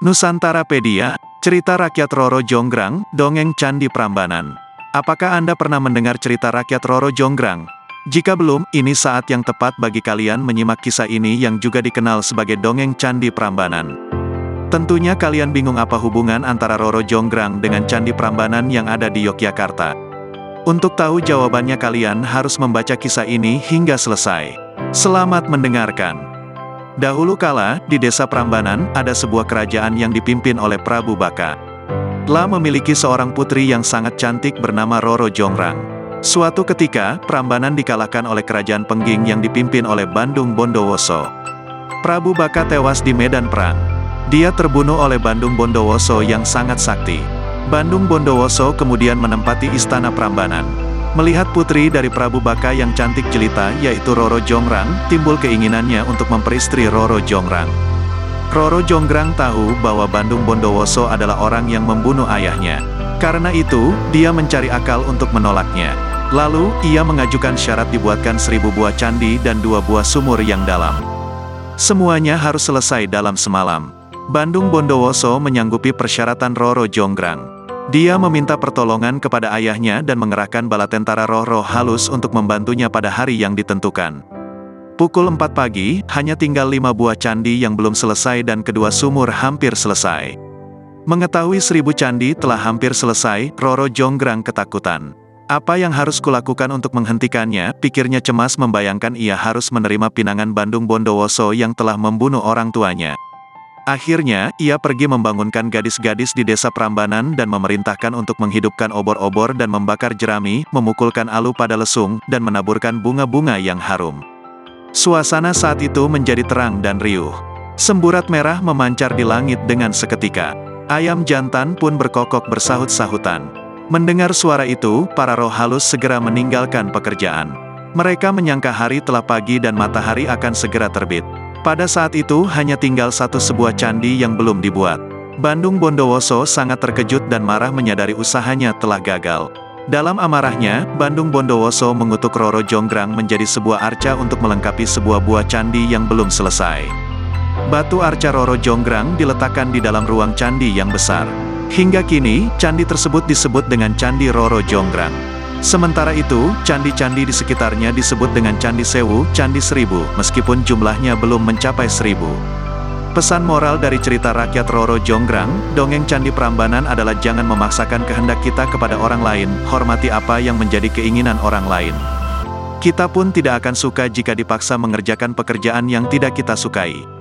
Nusantarapedia, cerita rakyat Roro Jonggrang, dongeng Candi Prambanan. Apakah Anda pernah mendengar cerita rakyat Roro Jonggrang? Jika belum, ini saat yang tepat bagi kalian menyimak kisah ini yang juga dikenal sebagai dongeng Candi Prambanan. Tentunya kalian bingung apa hubungan antara Roro Jonggrang dengan Candi Prambanan yang ada di Yogyakarta. Untuk tahu jawabannya kalian harus membaca kisah ini hingga selesai. Selamat mendengarkan. Dahulu kala, di desa Prambanan, ada sebuah kerajaan yang dipimpin oleh Prabu Baka. Telah memiliki seorang putri yang sangat cantik bernama Roro Jongrang. Suatu ketika, Prambanan dikalahkan oleh kerajaan Pengging yang dipimpin oleh Bandung Bondowoso. Prabu Baka tewas di medan perang. Dia terbunuh oleh Bandung Bondowoso yang sangat sakti. Bandung Bondowoso kemudian menempati istana Prambanan. Melihat putri dari Prabu Baka yang cantik jelita yaitu Roro Jongrang, timbul keinginannya untuk memperistri Roro Jongrang. Roro Jongrang tahu bahwa Bandung Bondowoso adalah orang yang membunuh ayahnya. Karena itu, dia mencari akal untuk menolaknya. Lalu, ia mengajukan syarat dibuatkan seribu buah candi dan dua buah sumur yang dalam. Semuanya harus selesai dalam semalam. Bandung Bondowoso menyanggupi persyaratan Roro Jongrang. Dia meminta pertolongan kepada ayahnya dan mengerahkan bala tentara roh-roh halus untuk membantunya pada hari yang ditentukan. Pukul 4 pagi, hanya tinggal lima buah candi yang belum selesai dan kedua sumur hampir selesai. Mengetahui seribu candi telah hampir selesai, Roro Jonggrang ketakutan. Apa yang harus kulakukan untuk menghentikannya, pikirnya cemas membayangkan ia harus menerima pinangan Bandung Bondowoso yang telah membunuh orang tuanya. Akhirnya, ia pergi membangunkan gadis-gadis di desa Prambanan dan memerintahkan untuk menghidupkan obor-obor dan membakar jerami, memukulkan alu pada lesung, dan menaburkan bunga-bunga yang harum. Suasana saat itu menjadi terang dan riuh. Semburat merah memancar di langit dengan seketika. Ayam jantan pun berkokok bersahut-sahutan. Mendengar suara itu, para roh halus segera meninggalkan pekerjaan. Mereka menyangka hari telah pagi dan matahari akan segera terbit. Pada saat itu hanya tinggal satu sebuah candi yang belum dibuat. Bandung Bondowoso sangat terkejut dan marah menyadari usahanya telah gagal. Dalam amarahnya, Bandung Bondowoso mengutuk Roro Jonggrang menjadi sebuah arca untuk melengkapi sebuah buah candi yang belum selesai. Batu arca Roro Jonggrang diletakkan di dalam ruang candi yang besar. Hingga kini, candi tersebut disebut dengan Candi Roro Jonggrang. Sementara itu, candi-candi di sekitarnya disebut dengan Candi Sewu, Candi Seribu, meskipun jumlahnya belum mencapai seribu. Pesan moral dari cerita rakyat Roro Jonggrang, dongeng Candi Prambanan adalah jangan memaksakan kehendak kita kepada orang lain, hormati apa yang menjadi keinginan orang lain. Kita pun tidak akan suka jika dipaksa mengerjakan pekerjaan yang tidak kita sukai.